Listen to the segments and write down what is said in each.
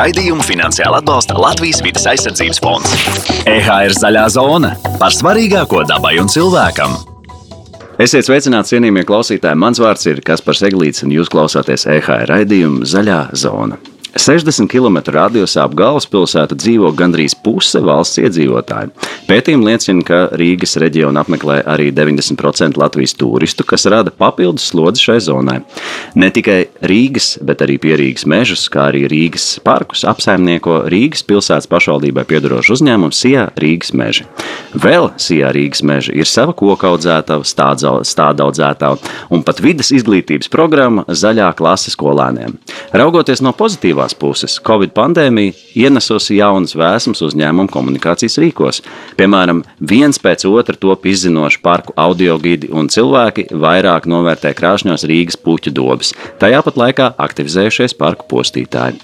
Raidījumu finansiāli atbalsta Latvijas vidas aizsardzības fonds. EHR zaļā zona par svarīgāko dabai un cilvēkam. Esiet sveicināti, cienījamie klausītāji. Mans vārds ir Kaspars Eglīts, un jūs klausāties EHR raidījumu Zaļā zona. 60 km radiusā ap galvaspilsētu dzīvo gandrīz puse valsts iedzīvotāju. Pētījumi liecina, ka Rīgas reģionu apmeklē arī 90% Latvijas turistu, kas rada papildus slodzi šai zonai. Ne tikai Rīgas, bet arī pierīgas mežus, kā arī Rīgas parkus apsaimnieko Rīgas pilsētas pašvaldībai piedarošu uzņēmumu Sijā Rīgas meži. Vēl Sijā Rīgas meži ir sava koka audzētava, stāda audzētava un pat vidas izglītības programma zaļā klase skolēniem. Raugoties no pozitīvā pozitīvās puses, Covid pandēmija ienesusi jaunas vēsmas uzņēmumu komunikācijas rīkos. Piemēram, viens pēc otra top izzinoši parku audio gidi un cilvēki vairāk novērtē krāšņos Rīgas puķu dobas, tajā pat laikā aktivizējušies parku postītāji.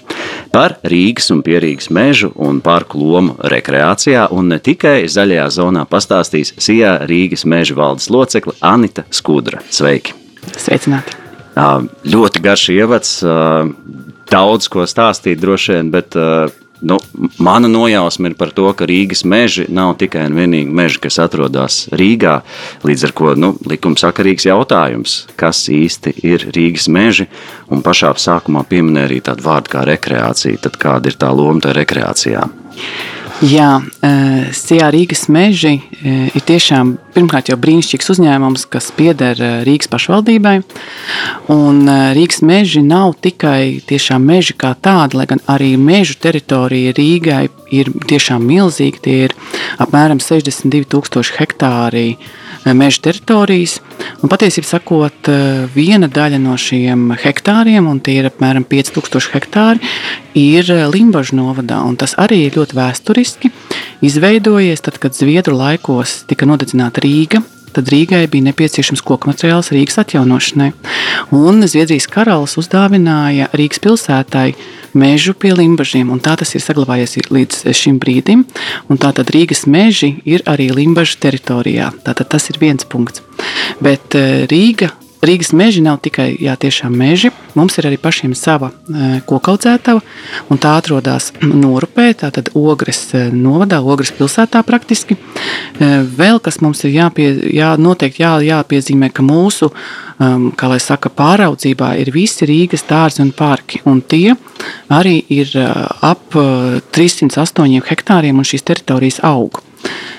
Par Rīgas un Pierīgas mežu un parku lomu rekreācijā un ne tikai zaļajā zonā pastāstīs Sijā Rīgas meža valdes locekle Anita Skudra. Sveiki! Sveicināti! Ļoti garš ievads, daudz ko stāstīt droši vien, bet uh, nu, mana nojausma ir par to, ka Rīgas meži nav tikai un vienīgi meži, kas atrodas Rīgā. Līdz ar to nu, likumsakarīgs jautājums, kas īsti ir Rīgas meži, un pašā sākumā pieminēja arī tādu vārdu kā rekreācija. Tad kāda ir tā loma tajā rekreācijā? Jā, e, Sijā Rīgas meži e, ir tiešām pirmkārt jau brīnišķīgs uzņēmums, kas pieder e, Rīgas pašvaldībai. Un Rīgas meži nav tikai tiešām meži kā tādi, lai gan arī mežu teritorija Rīgai ir tiešām milzīga. Tie ir apmēram 62,000 hektāri meža teritorijas. Un patiesībā sakot, viena daļa no šiem hektāriem, un tie ir apmēram 5000 hektāri, ir Limbaģa novadā. Tas arī ir ļoti vēsturiski izveidojies tad, kad Zviedru laikos tika nodedzināta Rīga tad Rīgai bija nepieciešams koku materiāls Rīgas atjaunošanai. Un Zviedrijas karalis uzdāvināja Rīgas pilsētai mežu pie limbažiem, un tā tas ir saglabājies līdz šim brīdim. Tātad Rīgas meži ir arī limbažu teritorijā. Tātad tas ir viens punkts. Bet eh, Rīga Rīgas meži nav tikai jā, meži. Mums ir arī pašiem sava e, kokaudzētava, un tā atrodas Norupē, tātad Ogres e, novadā, Ogres pilsētā praktiski. E, vēl kas mums ir jāpie, jā, noteikti jā, jāpiezīmē, ka mūsu um, saka, pāraudzībā ir visi Rīgas dārzi un parki. Un tie arī ir ap 308 hektāriem, un šīs teritorijas aug.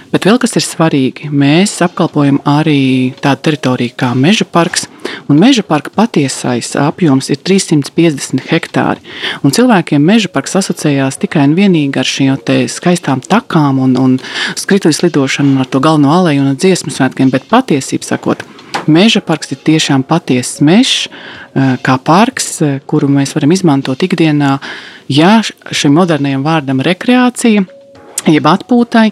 Bet vēl kas ir svarīgi, mēs apkalpojam arī tādu teritoriju kā meža parks. Meža parka patiesais apjoms ir 350 hektāri. Un cilvēkiem meža parks asociējās tikai un vienīgi ar šīm skaistām takām un, un skrituļu lidošanu ar to galveno aleju un dziesmu svētkiem. Bet patiesībā sakot, meža parks ir tiešām patiesas mežs, eh, kā parks, eh, kuru mēs varam izmantot ikdienā. Jā, šim modernajam vārdam rekreācija jeb atpūtai,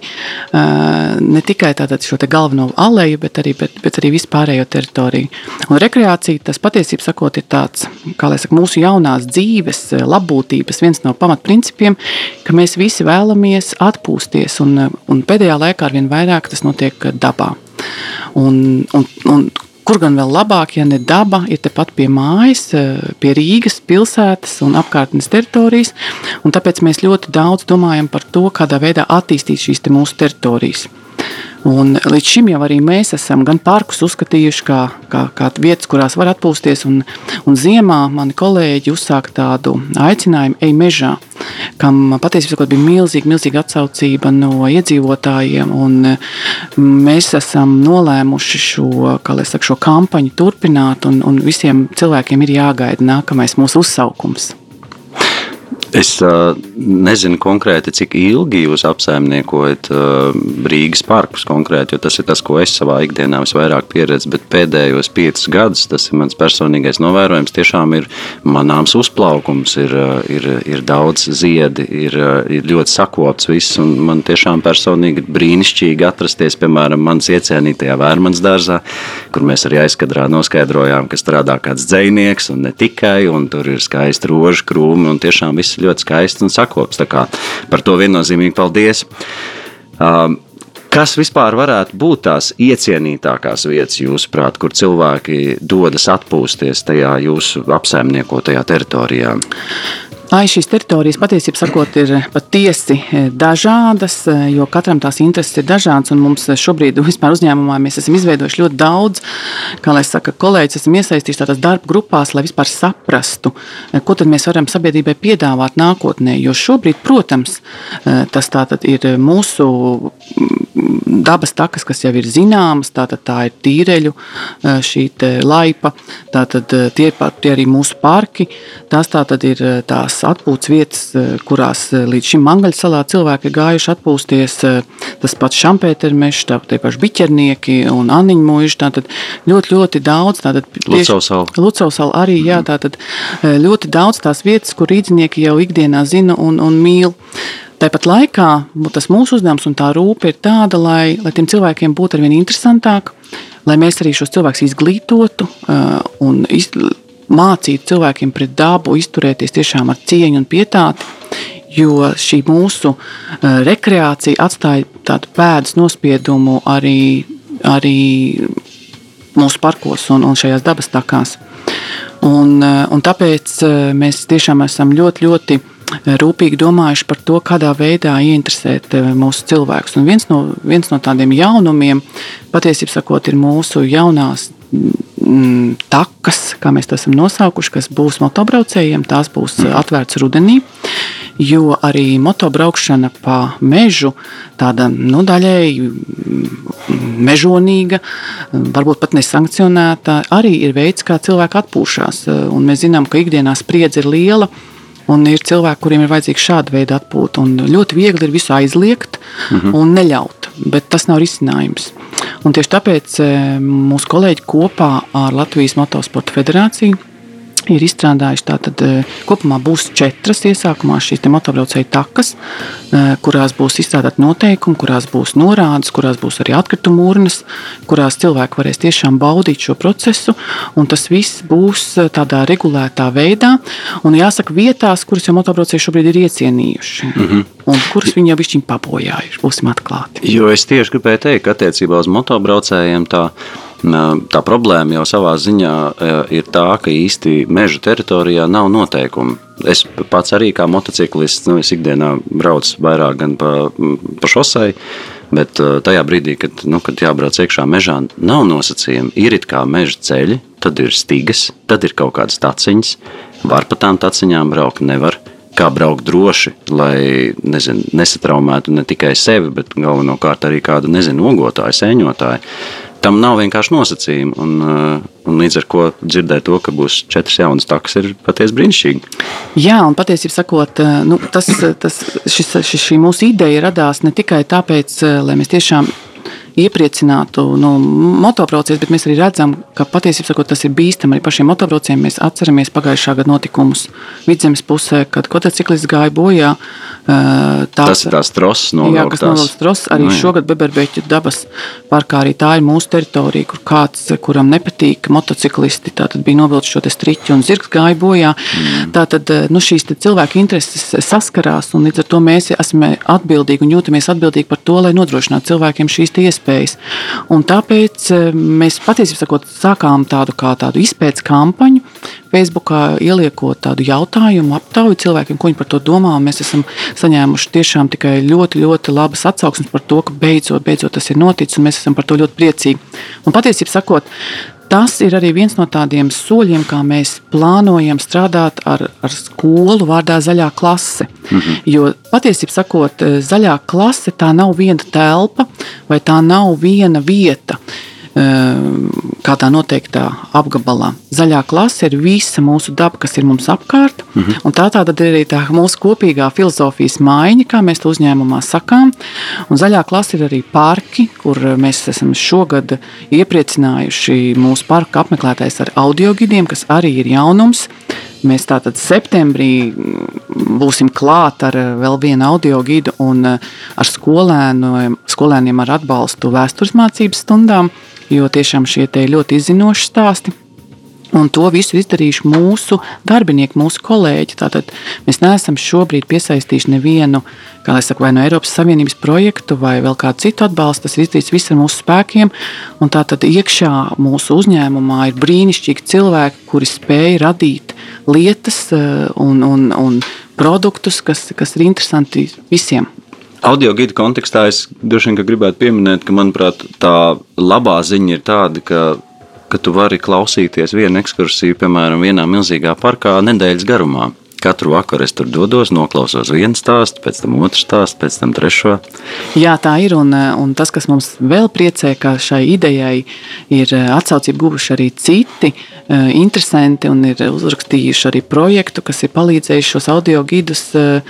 ne tikai šo galveno aleju, bet arī, bet, bet arī vispārējo teritoriju. Un rekreācija, tas patiesībā sakot, ir tāds, kā lai saka, mūsu jaunās dzīves, labbūtības viens no pamatprincipiem, ka mēs visi vēlamies atpūsties, un, un pēdējā laikā arvien vairāk tas notiek dabā. Un, un, un Kur gan vēl labāk, ja ne daba ir tepat pie mājas, eh, pie Rīgas pilsētas un apkārtnes teritorijas. Un tāpēc mēs ļoti daudz domājam par to, kādā veidā attīstīt šīs te mūsu teritorijas. Un līdz šim jau arī mēs esam gan parkus uzskatījuši kā, kā, kā vietas, kurās var atpūsties. Un, un ziemā mani kolēģi uzsāka tādu aicinājumu, ej mežā, kam patiesībā bija milzīga, milzīga atsaucība no iedzīvotājiem. Mēs esam nolēmuši šo, saka, šo kampaņu turpināt, un, un visiem cilvēkiem ir jāgaida nākamais mūsu uzsaukums. Es uh, nezinu konkrēti, cik ilgi jūs apsaimniekojat uh, Rīgas parkus konkrēti, jo tas ir tas, ko es savā ikdienā visvairāk pieredzu. Bet pēdējos piecus gadus tas ir mans personīgais novērojums. Tiešām ir manāms uzplaukums, ir, ir, ir daudz ziedi, ir, ir ļoti sakopts viss. Man tiešām personīgi ir brīnišķīgi atrasties, piemēram, manas iecienītajā vērmanas dārzā, kur mēs arī aizkadrā noskaidrojām, ka strādā kāds dzēnieks un ne tikai, un tur ir skaisti rožu krūmi un tiešām viss viss ļoti skaists un sakops. Par to viennozīmīgi paldies. Um, Kas vispār varētu būt tās iecienītākās vietas, jūsuprāt, kur cilvēki dodas atpūsties tajā jūsu apsaimniekotajā teritorijā? Ai, šīs teritorijas patiesībā sakot, ir patiesi e, dažādas, e, jo katram tās intereses ir dažādas. Mums šobrīd vispār uzņēmumā mēs esam izveidojuši ļoti daudz, kā lai saka, kolēģis, esam iesaistījušies tādās darba grupās, lai vispār saprastu, ko tad mēs varam sabiedrībai piedāvāt nākotnē. Jo šobrīd, protams, tas ir mūsu dabas takas, kas jau ir zināmas, tātad tā ir tīreļu šī laipa, tātad tie, tie arī mūsu parki, tās tātad ir tās tās atpūtas vietas, eh, kurās eh, līdz šim Mangaļsalā cilvēki gājuši atpūsties. Eh, tas pats Šampētermešs, tie paši biķernieki un Aniņu mūži. Tātad ļoti, ļoti daudz. Lucavsala arī, jā, mhm. tātad ļoti daudz tās vietas, kur rīdzinieki jau ikdienā zina un, un mīl. Tāpat laikā tas mūsu uzdevums un tā rūpe ir tāda, lai, lai tiem cilvēkiem būtu arvien interesantāk, lai mēs arī šos cilvēkus izglītotu uh, un iz, mācītu cilvēkiem pret dabu izturēties tiešām ar cieņu un pietāti. Jo šī mūsu uh, rekreācija atstāja tādu pēdas nospiedumu arī, arī mūsu parkos un, un šajās dabas takās. Un, uh, un tāpēc uh, mēs tiešām esam ļoti, ļoti rūpīgi domājuši par to, kādā veidā ieinteresēt mūsu cilvēkus. Un viens no, viens no tādiem jaunumiem, patiesībā sakot, ir mūsu jaunās takas, kā mēs to esam nosaukuši, kas būs motobraucējiem. Tās būs mm. atvērtas rudenī. Jo arī motobraukšana pa mežu, tāda nu, daļēji mm, mežonīga, varbūt pat nesankcionēta, arī ir veids, kā cilvēki atpūšas. Un mēs zinām, ka ikdienā spriedze ir liela. Un ir cilvēki, kuriem ir vajadzīga šāda veida atpūta. Ļoti viegli ir visu aizliegt mm -hmm. un neļaut, bet tas nav risinājums. Un tieši tāpēc eh, mūsu kolēģi kopā ar Latvijas Motosporta federāciju ir izstrādājuši. Tātad, eh, kopumā būs četras iesākumā šīs motobraucēju takas, eh, kurās būs izstrādāti noteikumi, kurās būs norādes, kurās būs arī atkritumu urnas, kurās cilvēki varēs tiešām baudīt šo procesu. Tas viss būs tādā regulētā veidā, un jāsaka, vietās, kuras jau motobraucēji šobrīd ir iecienījuši. Mm -hmm. Un kurus viņi jau ir pabojājuši, būsim atklāti. Jo es tieši gribēju teikt, ka attiecībā uz motobraucējiem tā Tā problēma jau savā ziņā ir tā, ka īsti meža teritorijā nav noteikumu. Es pats arī kā motociklists, nu, es ikdienā braucu vairāk gan pa, pa šosei, bet tajā brīdī, kad, nu, kad jābrauc iekšā mežā, nav nosacījumi. Ir it kā meža ceļi, tad ir stigas, tad ir kaut kādas taciņas, var pa tām taciņām braukt, nevar kā braukt droši, lai nezinu, nesatraumētu ne tikai sevi, bet galvenokārt arī kādu nezinu, ogotāju, sēņotāju tam nav vienkārši nosacījumi. Un, uh, un līdz ar to dzirdēt to, ka būs četras jaunas takas, ir patiesi brīnišķīgi. Jā, un patiesībā sakot, uh, nu, tas, tas, šis, šis, šī mūsu ideja radās ne tikai tāpēc, uh, lai mēs tiešām iepriecinātu nu, motobraucējus, bet mēs arī redzam, ka patiesībā tas ir bīstami arī pašiem motobraucējiem. Mēs atceramies pagājušā gada notikumus vidzemes pusē, kad kotociklists gāja bojā. Tā, tas ir tās trosas. Jā, kas novilktas trosas. Arī nu jā. šogad Beberbeķu dabas parkā arī tā ir mūsu teritorija, kur kāds, kuram nepatīk motociklisti, tātad bija novilkts šo striķu un zirgs gāja bojā. Mm. Tātad nu, šīs cilvēku intereses saskarās un līdz ar to mēs esam atbildīgi un jūtamies atbildīgi par to, lai nodrošinātu cilvēkiem šīs iespējas iespējas. Un tāpēc eh, mēs patiesībā sākām tādu, tādu izpētes kampaņu. Facebookā ieliekot tādu jautājumu, aptauju cilvēkiem, ko viņi par to domā. Mēs esam saņēmuši tiešām tikai ļoti, ļoti labas atsauksmes par to, ka beidzot, beidzot tas ir noticis, un mēs esam par to ļoti priecīgi. Un patiesībā sakot, tas ir arī viens no tādiem soļiem, kā mēs plānojam strādāt ar, ar skolu vārdā zaļā klase. -hmm. Jo patiesībā sakot, zaļā klase tā nav viena telpa vai tā nav viena vieta. Ehm, kādā noteiktā apgabalā. Zaļā klase ir visa mūsu daba, kas ir mums apkārt. Mm -hmm. Tā tāda ir arī tā mūsu kopīgā filozofijas maiņa, kā mēs to uzņēmumā sakām. Un zaļā klase ir arī parki, kur mēs esam šogad iepriecinājuši mūsu parka apmeklētājs ar audio gidiem, kas arī ir jaunums. Mēs tātad septembrī būsim klāt ar vēl vienu audio gidu un ar skolēnu, skolēniem ar atbalstu vēstures mācības stundām jo tiešām šie ļoti izzinoši stāsti. Un to visu izdarījuši mūsu darbinieki, mūsu kolēģi. Tātad mēs neesam šobrīd piesaistījuši nevienu saku, vai no Eiropas Savienības projektu, vai vēl kādu citu atbalstu. Tas ir izdarīts viss ar mūsu spēkiem. Un tātad iekšā mūsu uzņēmumā ir brīnišķīgi cilvēki, kuri spēj radīt lietas eh, un, un, un produktus, kas, kas ir interesanti visiem. Audio gida kontekstā es droši vien gribētu pieminēt, ka manuprāt, tā labā ziņa ir tāda, ka ka tu vari klausīties vienu ekskursiju, piemēram, vienā milzīgā parkā nedēļas garumā. Katru vakaru es tur dodos, noklausos vienu stāstu, pēc tam otru stāstu, pēc tam trešo. Jā, tā ir. Un, un tas, kas mums vēl priecē, ka šai idejai ir atsaucību guvuši arī citi uh, interesanti un ir uzrakstījuši arī projektu, kas ir palīdzējuši šos audio gidus uh,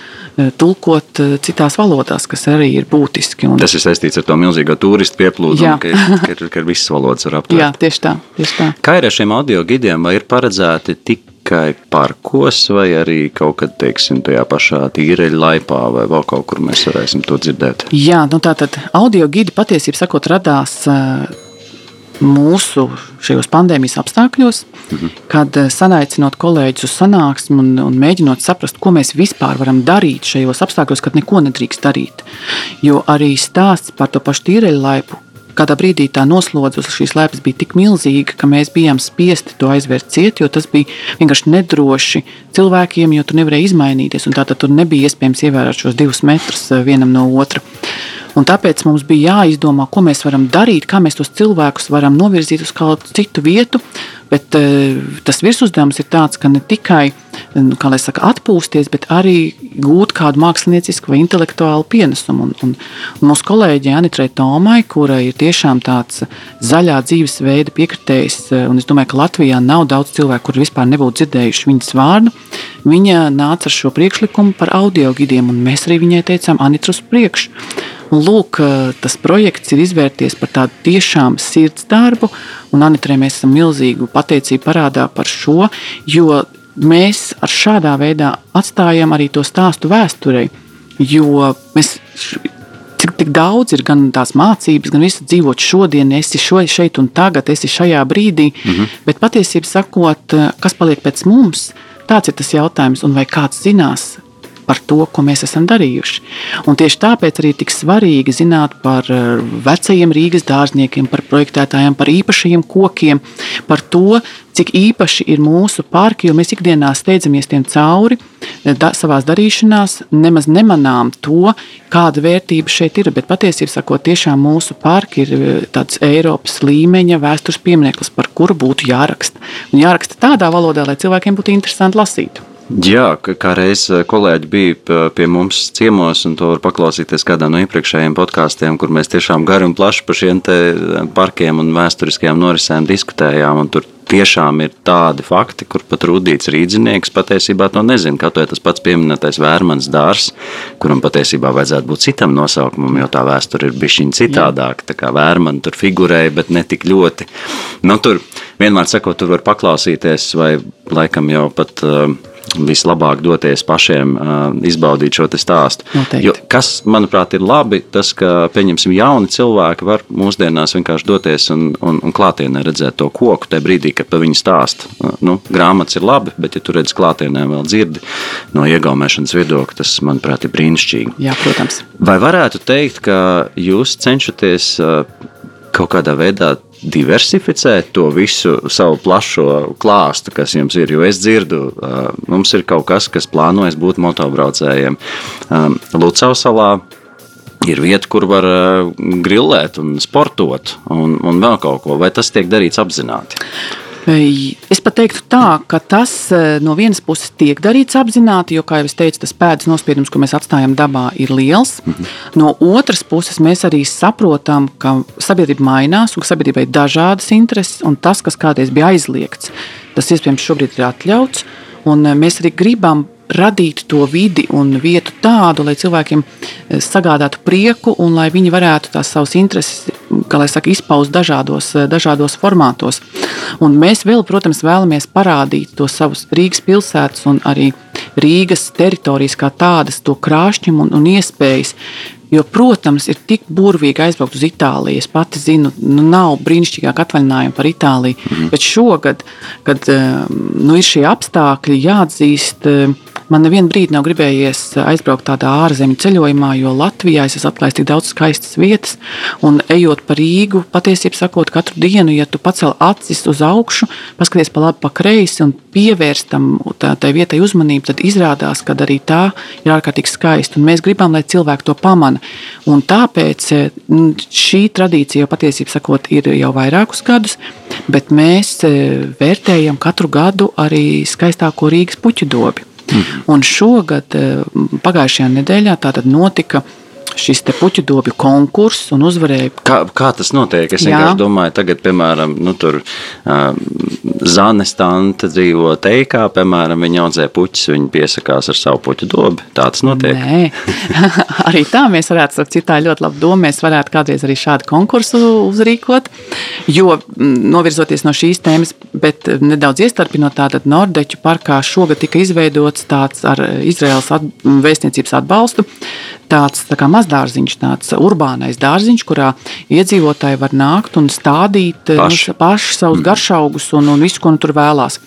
tulkot citās valodās, kas arī ir būtiski. Un... Tas ir saistīts ar to milzīgo turistu pieplūdumu, ka, ka, ka, ka visas valodas var aptvert. Jā, tieši tā, tieši tā. Kā ir ar šiem audio gidiem? Vai ir paredzēti tik tikai parkos, vai arī kaut kad, teiksim, tajā pašā tīreļa laipā, vai vēl kaut kur mēs varēsim to dzirdēt? Jā, nu tā tad audio gidi patiesībā sakot radās mūsu šajos pandēmijas apstākļos, mhm. kad sanaicinot kolēģus uz sanāksmi un, un mēģinot saprast, ko mēs vispār varam darīt šajos apstākļos, kad neko nedrīkst darīt. Jo arī stāsts par to pašu tīreļu laipu, Kādā brīdī tā noslodze šīs lēpas bija tik milzīga, ka mēs bijām spiesti to aizvērt ciet, jo tas bija vienkārši nedroši cilvēkiem, jo tur nevarēja izmainīties. Tātad tur nebija iespējams ievērot šos divus metrus eh, vienam no otra. Un tāpēc mums bija jāizdomā, ko mēs varam darīt, kā mēs tos cilvēkus varam novirzīt uz kādu citu vietu, Bet uh, tas virsuzdevums ir tāds, ka ne tikai nu, saka, atpūsties, bet arī gūt kādu māksliniecisku vai intelektuālu pienesumu. Un, un, un mūsu kolēģi Anitrai Tomai, kura ir tiešām tāds zaļā dzīvesveida piekritējs, eh, un es domāju, ka Latvijā nav daudz cilvēku, kuri vispār nebūtu dzirdējuši viņas vārdu, viņa nāca ar šo priekšlikumu par audio gidiem, un mēs arī viņai teicām, Anitra uz priekšu. Un lūk, eh, tas projekts ir izvērties par tādu tiešām sirds darbu, un Anitrē mēs esam milzīgu pateicību parādā par šo, jo mēs ar šādā veidā atstājam arī to stāstu vēsturei. Jo mēs cik tik daudz ir gan tās mācības, gan visu dzīvot šodien, esi šo, šeit un tagad, esi šajā brīdī. Mm -hmm. Bet patiesībā sakot, eh, kas paliek pēc mums, tāds ir tas jautājums, un vai kāds zinās, par to, ko mēs esam darījuši. Un tieši tāpēc arī tik svarīgi zināt par eh, vecajiem Rīgas dārzniekiem, par projektētājiem, par īpašajiem kokiem, par to, cik īpaši ir mūsu parki, jo mēs ikdienā steidzamies tiem cauri eh, da, savā darīšanā, nemaz nemanām to, kāda vērtība šeit ir. Bet patiesībā tiešām mūsu parki ir eh, tāds Eiropas līmeņa vēstures piemineklis, par kuru būtu jāraksta. Un jāraksta tādā valodā, lai cilvēkiem būtu interesanti lasīt. Jā, kā reiz eh, kolēģi bija pie mums ciemos, un to var paklausīties kādā no iepriekšējiem podkāstiem, kur mēs tiešām gari un plaši par šiem eh, parkiem un vēsturiskajām norisēm diskutējām. Tur tiešām ir tādi fakti, kur pat rudīts rīznieks patiesībā to nezina. Kaut arī tas pats pieminētais vērmans dārzs, kuram patiesībā vajadzētu būt citam nosaukumam, jo tā vēsture ir bijusi citādāka. Tā kā vērmana tur figurēja, bet ne tik ļoti. Nu, tur vienmēr sakot, tur var paklausīties, vai laikam jau pat. Uh, vislabāk doties pašiem, izbaudīt šo stāstu. Noteikti. Jo, kas, manuprāt, ir labi, tas, ka pieņemsim, jauni cilvēki var mūsdienās vienkārši doties un, un, un klātienē redzēt to koku tajā brīdī, kad par viņu stāst. Nu, grāmatas ir labi, bet, ja tu redz klātienē vēl dzirdi no iegaumēšanas viedokļa, tas, manuprāt, ir brīnišķīgi. Jā, protams. Vai varētu teikt, ka jūs cenšaties kaut kādā veidā diversificēt to visu savu plašo klāstu, kas jums ir. Jo es dzirdu, mums ir kaut kas, kas plānojas būt motobraucējiem. Lucavas salā ir vieta, kur var grillēt un sportot un, un vēl kaut ko. Vai tas tiek darīts apzināti? Es pat teiktu tā, ka tas e, no vienas puses tiek darīts apzināti, jo, kā jau es teicu, tas pēdas nospiedums, ko mēs atstājam dabā, ir liels. Mhm. No otras puses, mēs arī saprotam, ka sabiedrība mainās un ka sabiedrībai ir dažādas intereses, un tas, kas kādreiz bija aizliegts, tas iespējams šobrīd ir atļauts. Un e, mēs arī gribam radīt to vidi un vietu tādu, lai cilvēkiem eh, sagādātu prieku un lai viņi varētu tās savas intereses, kā lai saka, izpaust dažādos, eh, dažādos formātos. Un mēs vēl, protams, vēlamies parādīt to savus Rīgas pilsētas un arī Rīgas teritorijas kā tādas, to krāšņumu un, un iespējas, Jo, protams, ir tik burvīgi aizbraukt uz Itāliju. Es pati zinu, nu, nav brīnišķīgāk atvaļinājumu par Itāliju. Mm. Bet šogad, kad nu, ir šie apstākļi, jāatzīst, Man nevienu brīdi nav gribējies aizbraukt tādā ārzemju ceļojumā, jo Latvijā es esmu atklājis tik daudz skaistas vietas. Un ejot pa Rīgu, patiesībā sakot, katru dienu, ja tu pacel acis uz augšu, paskaties pa labi, pa kreisi un pievērstam tā, tai vietai uzmanību, tad izrādās, ka arī tā ir ārkārtīgi skaista. Un mēs gribam, lai cilvēki to pamana. Un tāpēc šī tradīcija patiesībā sakot, ir jau vairākus gadus, bet mēs vērtējam katru gadu arī skaistāko Rīgas puķu dobi. Mm. Un šogad, eh, pagājušajā nedēļā, notika šis puķu dobju konkurss un uzvarēja. Kā, kā tas notiek? Es vienkārši domāju, tagad, piemēram, nu, tur uh, Zānes tante dzīvo teikā, piemēram, viņa audzē puķus, viņa piesakās ar savu puķu dobu. Tā tas notiek. Nē, arī tā mēs varētu, ar citā ļoti labu domu, mēs varētu kādreiz arī šādu konkursu uzrīkot, jo novirzoties no šīs tēmas, bet nedaudz iestarpinot tātad Nordeķu parkā šogad tika izveidots tāds ar Izraels at, vēstniecības atbalstu tāds tā kā mazdārziņš, tāds urbānais dārziņš, kurā iedzīvotāji var nākt un stādīt eh, paši, nu, paši savus mm. garšaugus un, un visu, ko nu tur vēlās.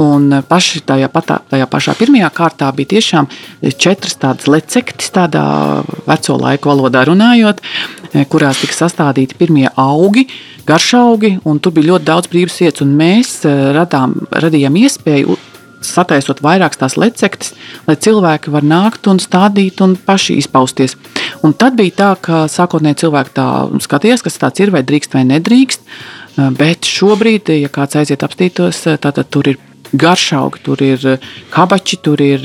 Un eh, paši tajā, patā, tajā pašā pirmajā kārtā bija tiešām četras tādas lecektis, tādā veco laiku valodā runājot, eh, kurās tika sastādīti pirmie augi garšaugi, un tur bija ļoti daudz brīvas vietas. Mēs radām, radījām iespēju sataisot vairākas tās lecektes, lai cilvēki var nākt un stādīt un paši izpausties. Un tad bija tā, ka sākotnēji cilvēki tā skatījās, kas tāds ir, vai drīkst vai nedrīkst. Bet šobrīd, ja kāds aiziet apstītos, tad tur ir garšaugi, tur ir kabači, tur ir,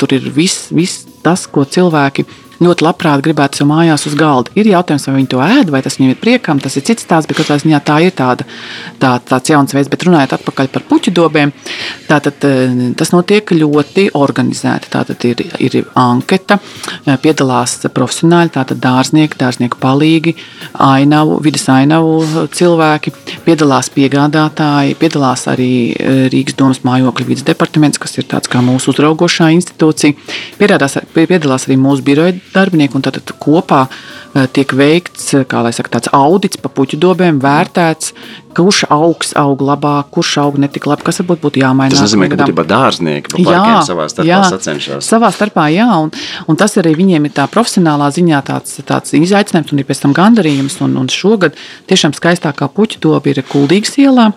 tur ir viss, viss tas, ko cilvēki ļoti labprāt gribētu sev mājās uz galda. Ir jautājums, vai viņi to ēd, vai tas viņiem ir priekam, tas ir cits stāsts, bet katrā ziņā tā ir tāda, tā, tāds jauns veids. Bet runājot atpakaļ par puķu dobiem, tātad eh, tas notiek ļoti organizēti. Tātad ir, ir anketa, eh, piedalās profesionāļi, tātad dārznieki, dārznieku palīgi, ainavu, vidas ainavu cilvēki, piedalās piegādātāji, piedalās arī eh, Rīgas domas mājokļu vidas departaments, kas ir tāds kā mūsu uzraugošā institūcija. Piedalās, piedalās arī mūsu biroja darbinieki, un tad kopā eh, tiek veikts saka, tāds audits pa puķu dobēm, vērtēts, kurš augs aug labāk, kurš aug netik labi, kas varbūt būtu jāmaina. Tas nozīmē, ka būtībā dārznieki pa jā, savā starpā jā, sacenšas. Savā starpā, jā, un, un tas arī viņiem ir tā profesionālā ziņā tāds, tāds izaicinājums un ir pēc tam gandarījums. Un, un šogad tiešām skaistākā puķu doba ir Kuldīgas ielā.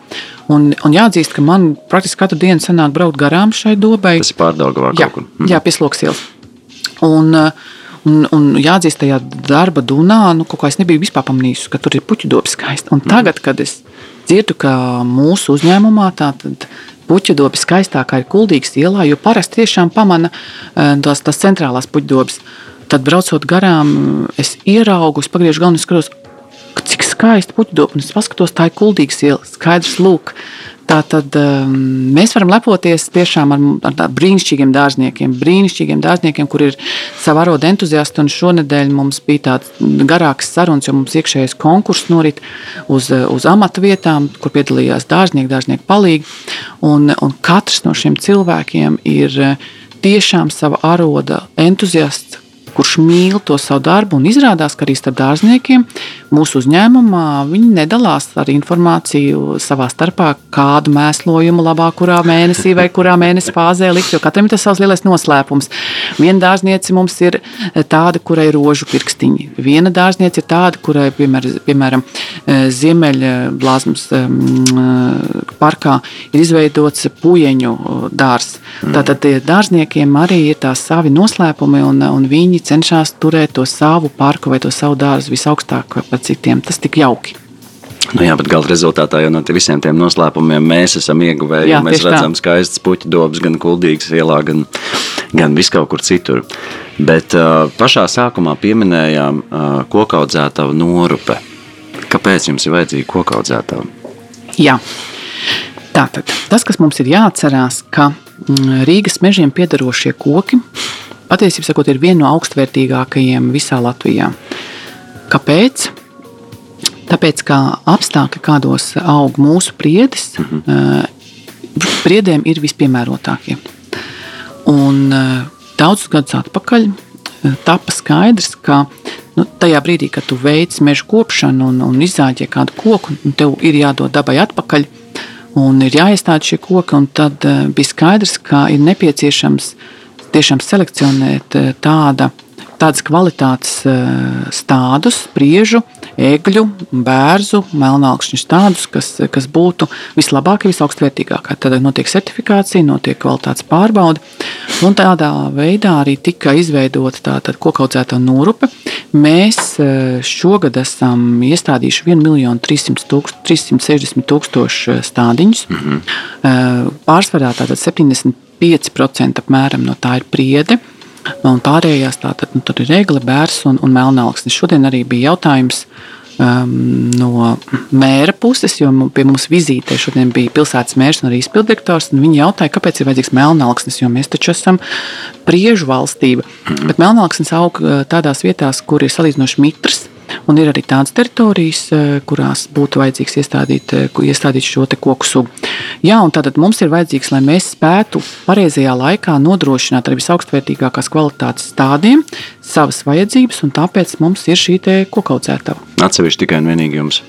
Un, un jāatzīst, ka man praktiski katru dienu sanāk braukt garām šai dobai. Tas ir pārdaugavā kaut kur. Mm. Jā, pie sloks ielas. Un, uh, Un, un jāatzīst, tajā darba dunā, nu, kaut kā es nebiju vispār pamanījis, ka tur ir puķu dobs skaisti. Un tagad, kad es dzirdu, ka mūsu uzņēmumā tātad puķu dobi skaistākā ir kuldīgas ielā, jo parasti tiešām pamana eh, tās, tās centrālās puķu dobas. Tad, braucot garām, es ieraugu, es pagriežu galvu un skatos, cik skaisti puķu dobi. Un es paskatos, tā ir kuldīgas iela. Skaidrs, lūk, Tātad um, mēs varam lepoties tiešām ar, ar brīnišķīgiem dārzniekiem, brīnišķīgiem dārzniekiem, kur ir sava aroda entuziasti. Šonadēļ mums bija tāds garāks sarunas, jo mums iekšējais konkurss norit uz, uz amata vietām, kur piedalījās dārznieki, dārznieki palīgi. Un, un katrs no šiem cilvēkiem ir tiešām sava aroda entuziasts, kurš mīl to savu darbu. Un izrādās, ka arī starp dārzniekiem mūsu uzņēmumā viņi nedalās ar informāciju savā starpā, kādu mēslojumu labāk kurā mēnesī vai kurā mēnesī fāzē likt. Jo katram ir tas savs lielais noslēpums. Viena dārzniece mums ir tāda, kurai ir rožu pirkstiņi. Viena dārzniece ir tāda, kurai, piemēram, piemēram Ziemeļblāzmas parkā ir izveidots puieņu dārzs. Tātad dārzniekiem arī ir tās savi noslēpumi, un, un viņi cenšas turēt to savu parku vai to savu dārzu visaugstāk par citiem. Tas tik jauki. Nu jā, bet gala rezultātā jau no visiem tiem noslēpumiem mēs esam ieguvēji. Jā, mēs redzam, skaistas puķu dobas gan kuldīgas ielā, gan, gan viskaur kur citur. Bet uh, pašā sākumā pieminējām uh, kokaudzētavu norupe. Kāpēc jums ir vajadzīga kokaudzētava? Jā. Tātad, tas, kas mums ir jāatcerās, ka mm, Rīgas mežiem piedarošie koki patiesībā sakot, ir viena no augstvērtīgākajiem visā Latvijā. Kāpēc? Tāpēc, kā apstākļi, kādos aug mūsu priedes, mm -hmm. priedēm ir vispiemērotākie. Un daudzus gadus atpakaļ tapa skaidrs, ka nu, tajā brīdī, kad tu veic meža kopšanu un, un izzāģē kādu koku, tev ir jādod dabai atpakaļ. Un ir jāiestāda šie koki, un tad uh, bija skaidrs, ka ir nepieciešams tiešām selekcionēt uh, tāda tādas kvalitātes eh, stādus, spriežu, egļu, bērnu, melnākšņu stādus, kas, kas būtu vislabākie, visaugstvērtīgākie. Tad notiek certifikācija, notiek kvalitātes pārbaude. Un tādā veidā arī tika izveidota tāda kokaudzēta norupe. Mēs eh, šogad esam iestādījuši 1 miljonu 300 tūkst, 360 tūkstošu stādiņus. Mm -hmm. Pārsvarā tātad 75% apmēram no tā ir priede. Un pārējās tātad nu, ir regla, bērs un, un melnāksnis. Šodien arī bija jautājums um, no mēra puses, jo pie mums vizītē šodien bija pilsētas mērs un arī izpildirektors. Viņi jautāja, kāpēc ir vajadzīgs melnāksnis, jo mēs taču esam priežu valstība. Bet melnāksnis aug uh, tādās vietās, kur ir salīdzinoši mitrs. Un ir arī tādas teritorijas, eh, kurās būtu vajadzīgs iestādīt, eh, iestādīt šo koku sugu. Jā, un tātad mums ir vajadzīgs, lai mēs spētu pareizajā laikā nodrošināt arī visaugstvērtīgākās kvalitātes stādiem savas vajadzības, un tāpēc mums ir šī kokaudzētava. Atsevišķi tikai un vienīgi jums.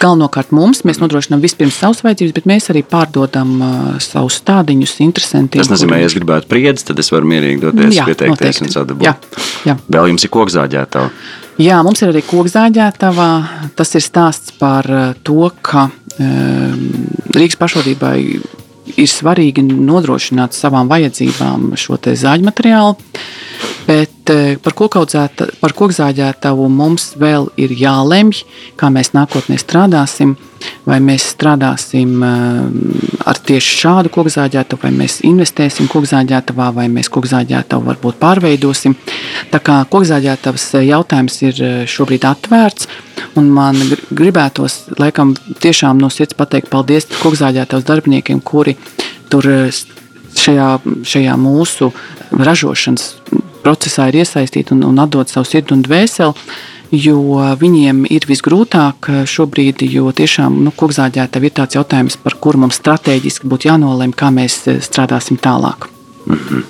Galvenokārt mums mēs nodrošinām vispirms savas vajadzības, bet mēs arī pārdodam uh, savus stādiņus interesantiem. Tas nozīmē, ja es gribētu priedzi, tad es varu mierīgi doties, jā, pieteikties noteikti. un sadabūt. Jā, jā. Vēl jums ir kokzāģētava. Jā, mums ir arī kokzāģētavā. Tas ir stāsts par eh, to, ka um, Rīgas pašvaldībai ir svarīgi nodrošināt savām vajadzībām šo zāģu materiālu. Bet par, par kokzāģētavu mums vēl ir jālemj, kā mēs nākotnē strādāsim. Vai mēs strādāsim eh, ar tieši šādu kokzāģētavu, vai mēs investēsim kokzāģētavā, vai mēs kokzāģētavu varbūt pārveidosim. Tā kā kokzāģētavas jautājums ir eh, šobrīd atvērts, un man gribētos laikam tiešām no sirds pateikt paldies kokzāģētavas darbiniekiem, kuri tur šajā, šajā mūsu ražošanas procesā ir iesaistīti un, un atdod savu sirdi un dvēseli. Jo viņiem ir visgrūtāk šobrīd, jo tiešām nu, kokzāģēta ir tāds jautājums, par kuru mums strateģiski būtu jānolem, kā mēs eh, strādāsim tālāk. Mm -hmm.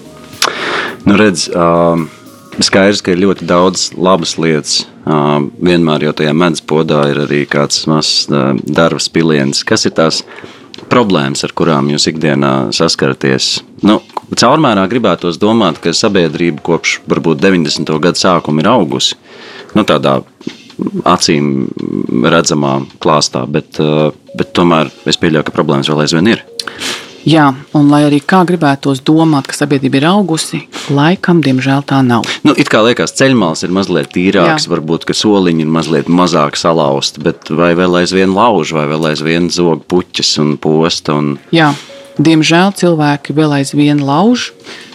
nu, redz, uh, skaidrs, ka ir ļoti daudz labas lietas. Uh, vienmēr jau tajā medus podā ir arī kāds mazs uh, darbs piliens. Kas ir tās? Problēmas, ar kurām jūs ikdienā saskaraties? Nu, caurmērā gribētos domāt, ka sabiedrība kopš varbūt 90. gada sākuma ir augusi. Nu, tādā acīm redzamā klāstā, bet, bet tomēr es pieļauju, ka problēmas vēl aizvien ir. Jā, un lai arī kā gribētos domāt, ka sabiedrība ir augusi, laikam, diemžēl tā nav. Nu, it kā liekas, ceļmāls ir mazliet tīrāks, Jā. varbūt soliņi ir mazliet mazāk salauzti, bet vai vēl aizvien lauž, vai vēl aizvien zog puķis un posta? Un... Jā, diemžēl cilvēki vēl aizvien lauž,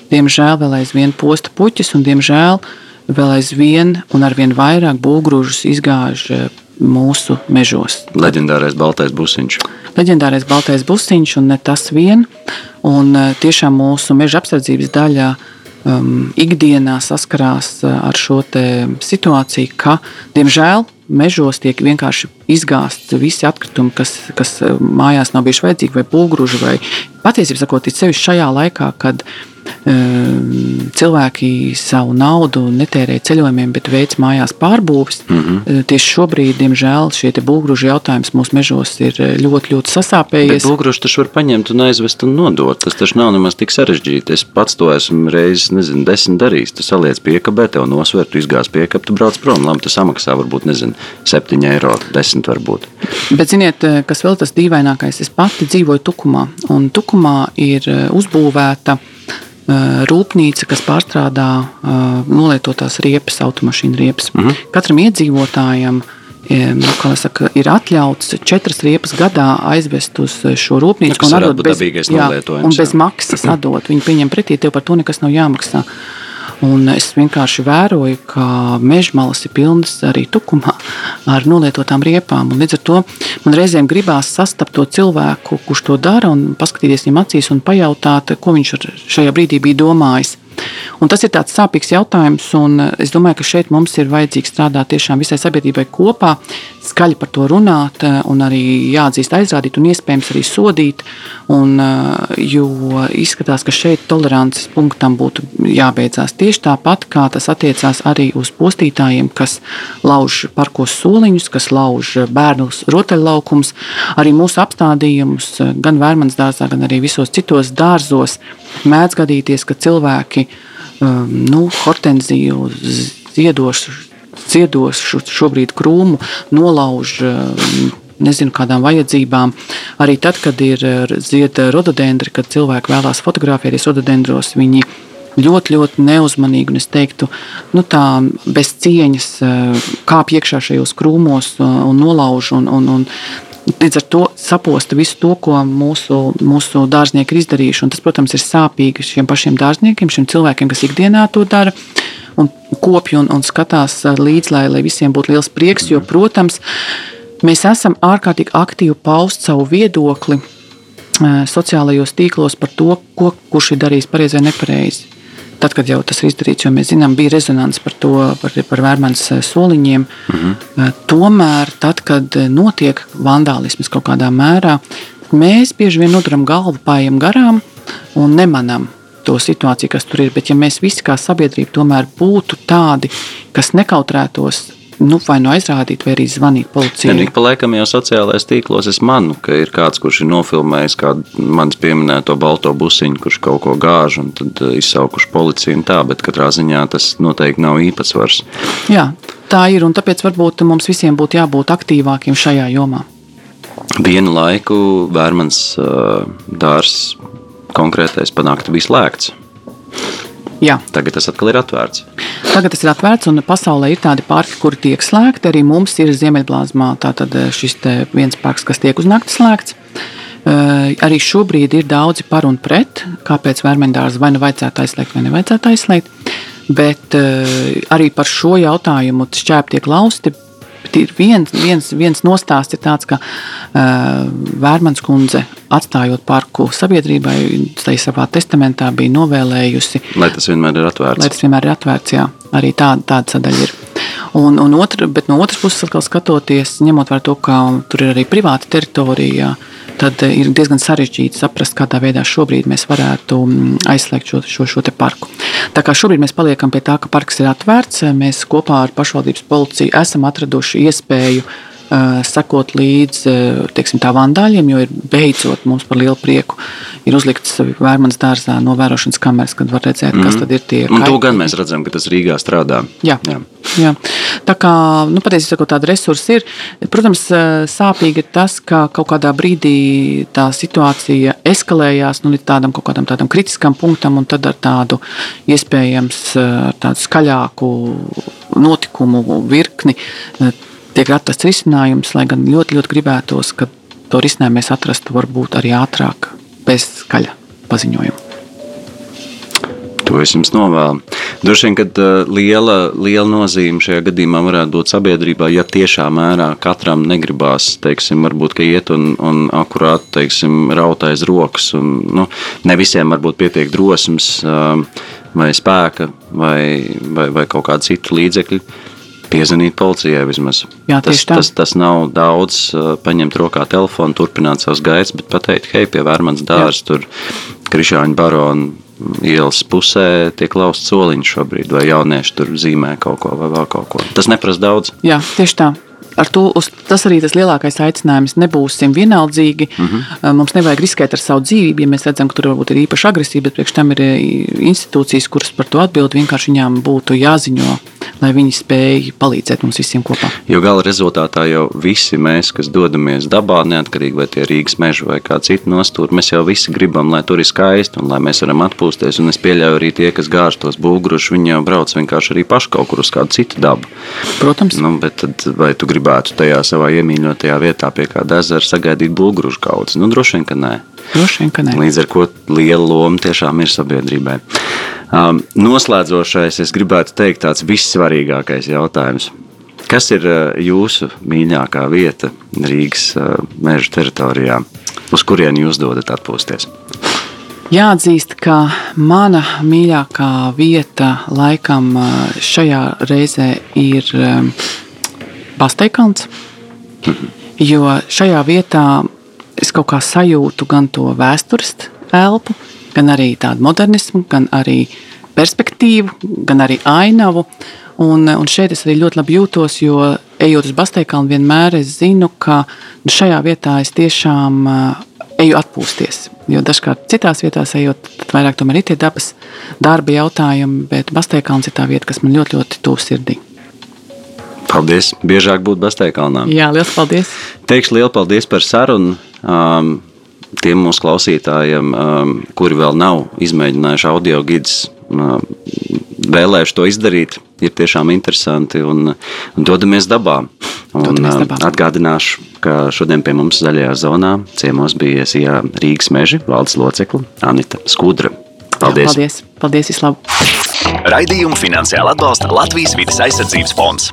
diemžēl vēl aizvien posta puķis, un diemžēl vēl aizvien un arvien vairāk būvgrūžus izgāž mūsu mežos. Leģendārais baltais busiņš. Leģendārais baltais busiņš un ne tas vien. Un e, tiešām mūsu meža apsardzības daļā um, ikdienā saskarās e, ar šo situāciju, ka, diemžēl, mežos tiek vienkārši izgāzti visi atkritumi, kas, kas e, mājās nav bijuši vajadzīgi, vai pulgruži, vai patiesībā sakot, it sevišķi šajā laikā, kad Ehm, cilvēki savu naudu netērē ceļojumiem, bet veic mājās pārbūves. Mm -hmm. Tieši šobrīd, diemžēl, šie būvgrūži jautājums mūsu mežos ir eh, ļoti, ļoti sasāpējies. Būvgrūži taču var paņemt un aizvest un nodot. Tas taču nav nemaz tik sarežģīti. Es pats to esmu reizes, nezinu, desmit darījis. Tu saliec piekabē, tev nosver, tu izgāz piekabu, tu brauc prom. Labi, tu samaksā varbūt, nezinu, 7 eiro, 10 varbūt. Bet, ziniet, eh, kas vēl tas dīvainākais? Es pati dzīvoju Tukumā, un Tukumā ir uzbūvēta Eh, rūpnīca, kas pārstrādā eh, nolietotās riepas, automašīnu riepas. Mhm. -huh. Katram iedzīvotājam nu, saka, ir atļauts četras riepas gadā aizvest uz šo rūpnīcu, nu, un, atdot bez, jā, un bez maksas atdot. Viņi pieņem pretī, tev par to nekas nav jāmaksā. Un es vienkārši vēroju, ka mežmalas ir pilnas arī tukumā ar nolietotām riepām. Un līdz ar to man reizēm gribās sastapt to cilvēku, kurš to dara, un paskatīties viņam acīs un pajautāt, ko viņš šajā brīdī bija domājis. Un tas ir tāds sāpīgs jautājums, un eh, es domāju, ka šeit mums ir vajadzīgs strādāt tiešām visai sabiedrībai kopā, skaļi par to runāt, eh, un arī jāatzīst, aizrādīt, un iespējams arī sodīt. Un, eh, jo izskatās, ka šeit tolerances punktam būtu jābeidzās tieši tāpat, kā tas attiecās arī uz postītājiem, kas lauž parkos soliņus, kas lauž bērnus rotaļlaukums, arī mūsu apstādījumus, gan Vērmanas dārzā, gan arī visos citos dārzos. Mēdz gadīties, ka cilvēki um, nu, hortenziju ziedošu ciedošu šobrīd krūmu, nolauž um, nezinu, kādām vajadzībām. Arī tad, kad ir zieda rododendri, kad cilvēki vēlās fotografēties rododendros, viņi ļoti, ļoti neuzmanīgi un es teiktu, nu, tā bez cieņas uh, kāpj iekšā šajos krūmos un nolauž. Un, un, un, Līdz ar to saposta visu to, ko mūsu, mūsu dārznieki ir izdarījuši. Un tas, protams, ir sāpīgi šiem pašiem dārzniekiem, šiem cilvēkiem, kas ikdienā to dara un kopj un, un skatās līdzi, lai, lai visiem būtu liels prieks. Jo, protams, mēs esam ārkārtīgi aktīvi paust savu viedokli sociālajos tīklos par to, ko kurš ir darījis pareizi vai nepareizi. Tad, kad jau tas ir izdarīts, jo mēs zinām, bija rezonance par to, par, par vērmānas soliņiem. Mm -hmm. Tomēr, tad, kad notiek vandālisms kaut kādā mērā, mēs bieži vien noturam galvu pājiem garām un nemanām to situāciju, kas tur ir. Bet, ja mēs visi kā sabiedrība tomēr būtu tādi, kas nekautrētos nu, vai nu aizrādīt, vai arī zvanīt policijai. Ja, pa laikam jau sociālajās tīklos es manu, ka ir kāds, kurš ir nofilmējis kādu manis pieminēto balto busiņu, kurš kaut ko gāž, un tad eh, izsaukuši policiju un tā, bet katrā ziņā tas noteikti nav īpatsvars. Jā, tā ir, un tāpēc varbūt mums visiem būtu jābūt aktīvākiem šajā jomā. Vienu laiku Vērmans eh, dārs konkrētais panāktu bija slēgts. Jā. Tagad tas atkal ir atvērts. Tagad tas ir atvērts, un pasaulē ir tādi parki, kuri tiek slēgti. Arī mums ir Ziemeļblāzmā eh, šis viens parks, kas tiek uz nakti slēgts. Uh, arī šobrīd ir daudzi par un pret, kāpēc vērmendārs vai nu vajadzētu aizslēgt, vai nevajadzētu aizslēgt. Bet uh, arī par šo jautājumu šķēp tiek lausti ir viens, viens, viens nostāsts, ir tāds, ka uh, Vērmans kundze, atstājot parku sabiedrībai, tai savā testamentā bija novēlējusi. Lai tas vienmēr ir atvērts. Lai tas vienmēr ir atvērts, jā. Arī tā, tāda sadaļa ir. Un, un otra, bet no otras puses, skatoties, ņemot vērā to, ka tur ir arī privāta teritorija, tad ir diezgan sarežģīti saprast, kādā veidā šobrīd mēs varētu mm, aizslēgt šo, šo, šo parku. Tā kā šobrīd mēs paliekam pie tā, ka parks ir atvērts, mēs kopā ar pašvaldības policiju esam atraduši iespēju sekot līdzi teiksim, tā vandāļiem, jo ir beidzot mums par lielu prieku ir uzlikts Vērmanas dārzā novērošanas kameras, kad var redzēt, kas mm. tad ir tie. Un to gan mēs redzam, ka tas Rīgā strādā. Jā. Jā. Jā. Tā kā, nu, patiesībā tāda resursa ir. Protams, sāpīgi ir tas, ka kaut kādā brīdī tā situācija eskalējās nu, līdz tādam kaut kādam tādam kritiskam punktam, un tad ar tādu iespējams tādu skaļāku notikumu virkni tiek atrasts risinājums, lai gan ļoti, ļoti gribētos, ka to risinājumu mēs atrastu varbūt arī ātrāk bez skaļa paziņojuma. To es jums novēlu. Droši vien, ka uh, liela, liela nozīme šajā gadījumā varētu būt sabiedrībā, ja tiešā mērā katram negribās, teiksim, varbūt iet un, un akurāt, teiksim, raut aiz rokas. Un, nu, ne visiem varbūt pietiek drosmes uh, vai spēka vai, vai, vai kaut kāda cita līdzekļa Piezvanīt policijai vismaz. Jā, tas, tas, tas nav daudz, paņemt rokā telefonu, turpināt savus gaitas, bet pateikt, hei, pie Vērmans dārzs, tur Krišāņa barona ielas pusē tiek lausts soliņš šobrīd, vai jaunieši tur zīmē kaut ko vai vēl kaut ko. Tas neprasa daudz. Jā, tieši tā. Ar to, uz, tas arī tas lielākais aicinājums. Nebūsim vienaldzīgi. Uh mhm. -huh. Mums nevajag riskēt ar savu dzīvību, ja mēs redzam, ka tur varbūt ir īpaši agresīva, bet priekš tam ir institūcijas, kuras par to atbild. Vienkārši viņām būtu jāziņo lai viņi spēj palīdzēt mums visiem kopā. Jo gala rezultātā jau visi mēs, kas dodamies dabā, neatkarīgi vai tie Rīgas meži vai kā citi nostūri, mēs jau visi gribam, lai tur ir skaisti un lai mēs varam atpūsties. Un es pieļauju arī tie, kas gāž tos būgrušus, viņi jau brauc vienkārši arī paši kaut kur uz kādu citu dabu. Protams. Nu, bet tad, vai tu gribētu tajā savā iemīļotajā vietā pie kāda ezera sagaidīt būgrušu kaudzes? Nu, droši vien, ka nē. Droši vien, ka nē. Līdz ar to liela loma tiešām ir sabiedrībai. Um, noslēdzošais, es gribētu teikt, tāds vissvarīgākais jautājums. Kas ir uh, jūsu mīļākā vieta Rīgas uh, meža teritorijā, uz kurieni jūs dodat atpūsties? Jāatzīst, ka mana mīļākā vieta laikam šajā reizē ir Basteikons. Jo šajā vietā es kaut kā sajūtu gan to vēstures elpu, gan arī tādu modernismu, gan arī perspektīvu, gan arī ainavu. Un, un šeit es arī ļoti labi jūtos, jo ejot uz Basteikānu, vienmēr es zinu, ka nu, šajā vietā es tiešām uh, eju atpūsties. Jo dažkārt citās vietās ejot, vairāk tomēr ir tie dabas darba jautājumi, bet Basteikāns ir tā vieta, kas man ļoti, ļoti tuvu sirdī. Paldies! Biežāk būt Basteikānā. Jā, liels paldies! Teikšu lielu paldies par sarunu. Um, tiem mūsu klausītājiem, um, kuri vēl nav izmēģinājuši audio gidus, um, vēlējuši to izdarīt, ir tiešām interesanti un, un dodamies dabā. Un, Dodamies dabā. Atgādināšu, ka šodien pie mums zaļajā zonā ciemos bija Sijā Rīgas meži valdes locekla Anita Skudra. Paldies! Jā, paldies! Paldies, vislabāk! Raidījumu finansiāli atbalsta Latvijas vidas aizsardzības fonds.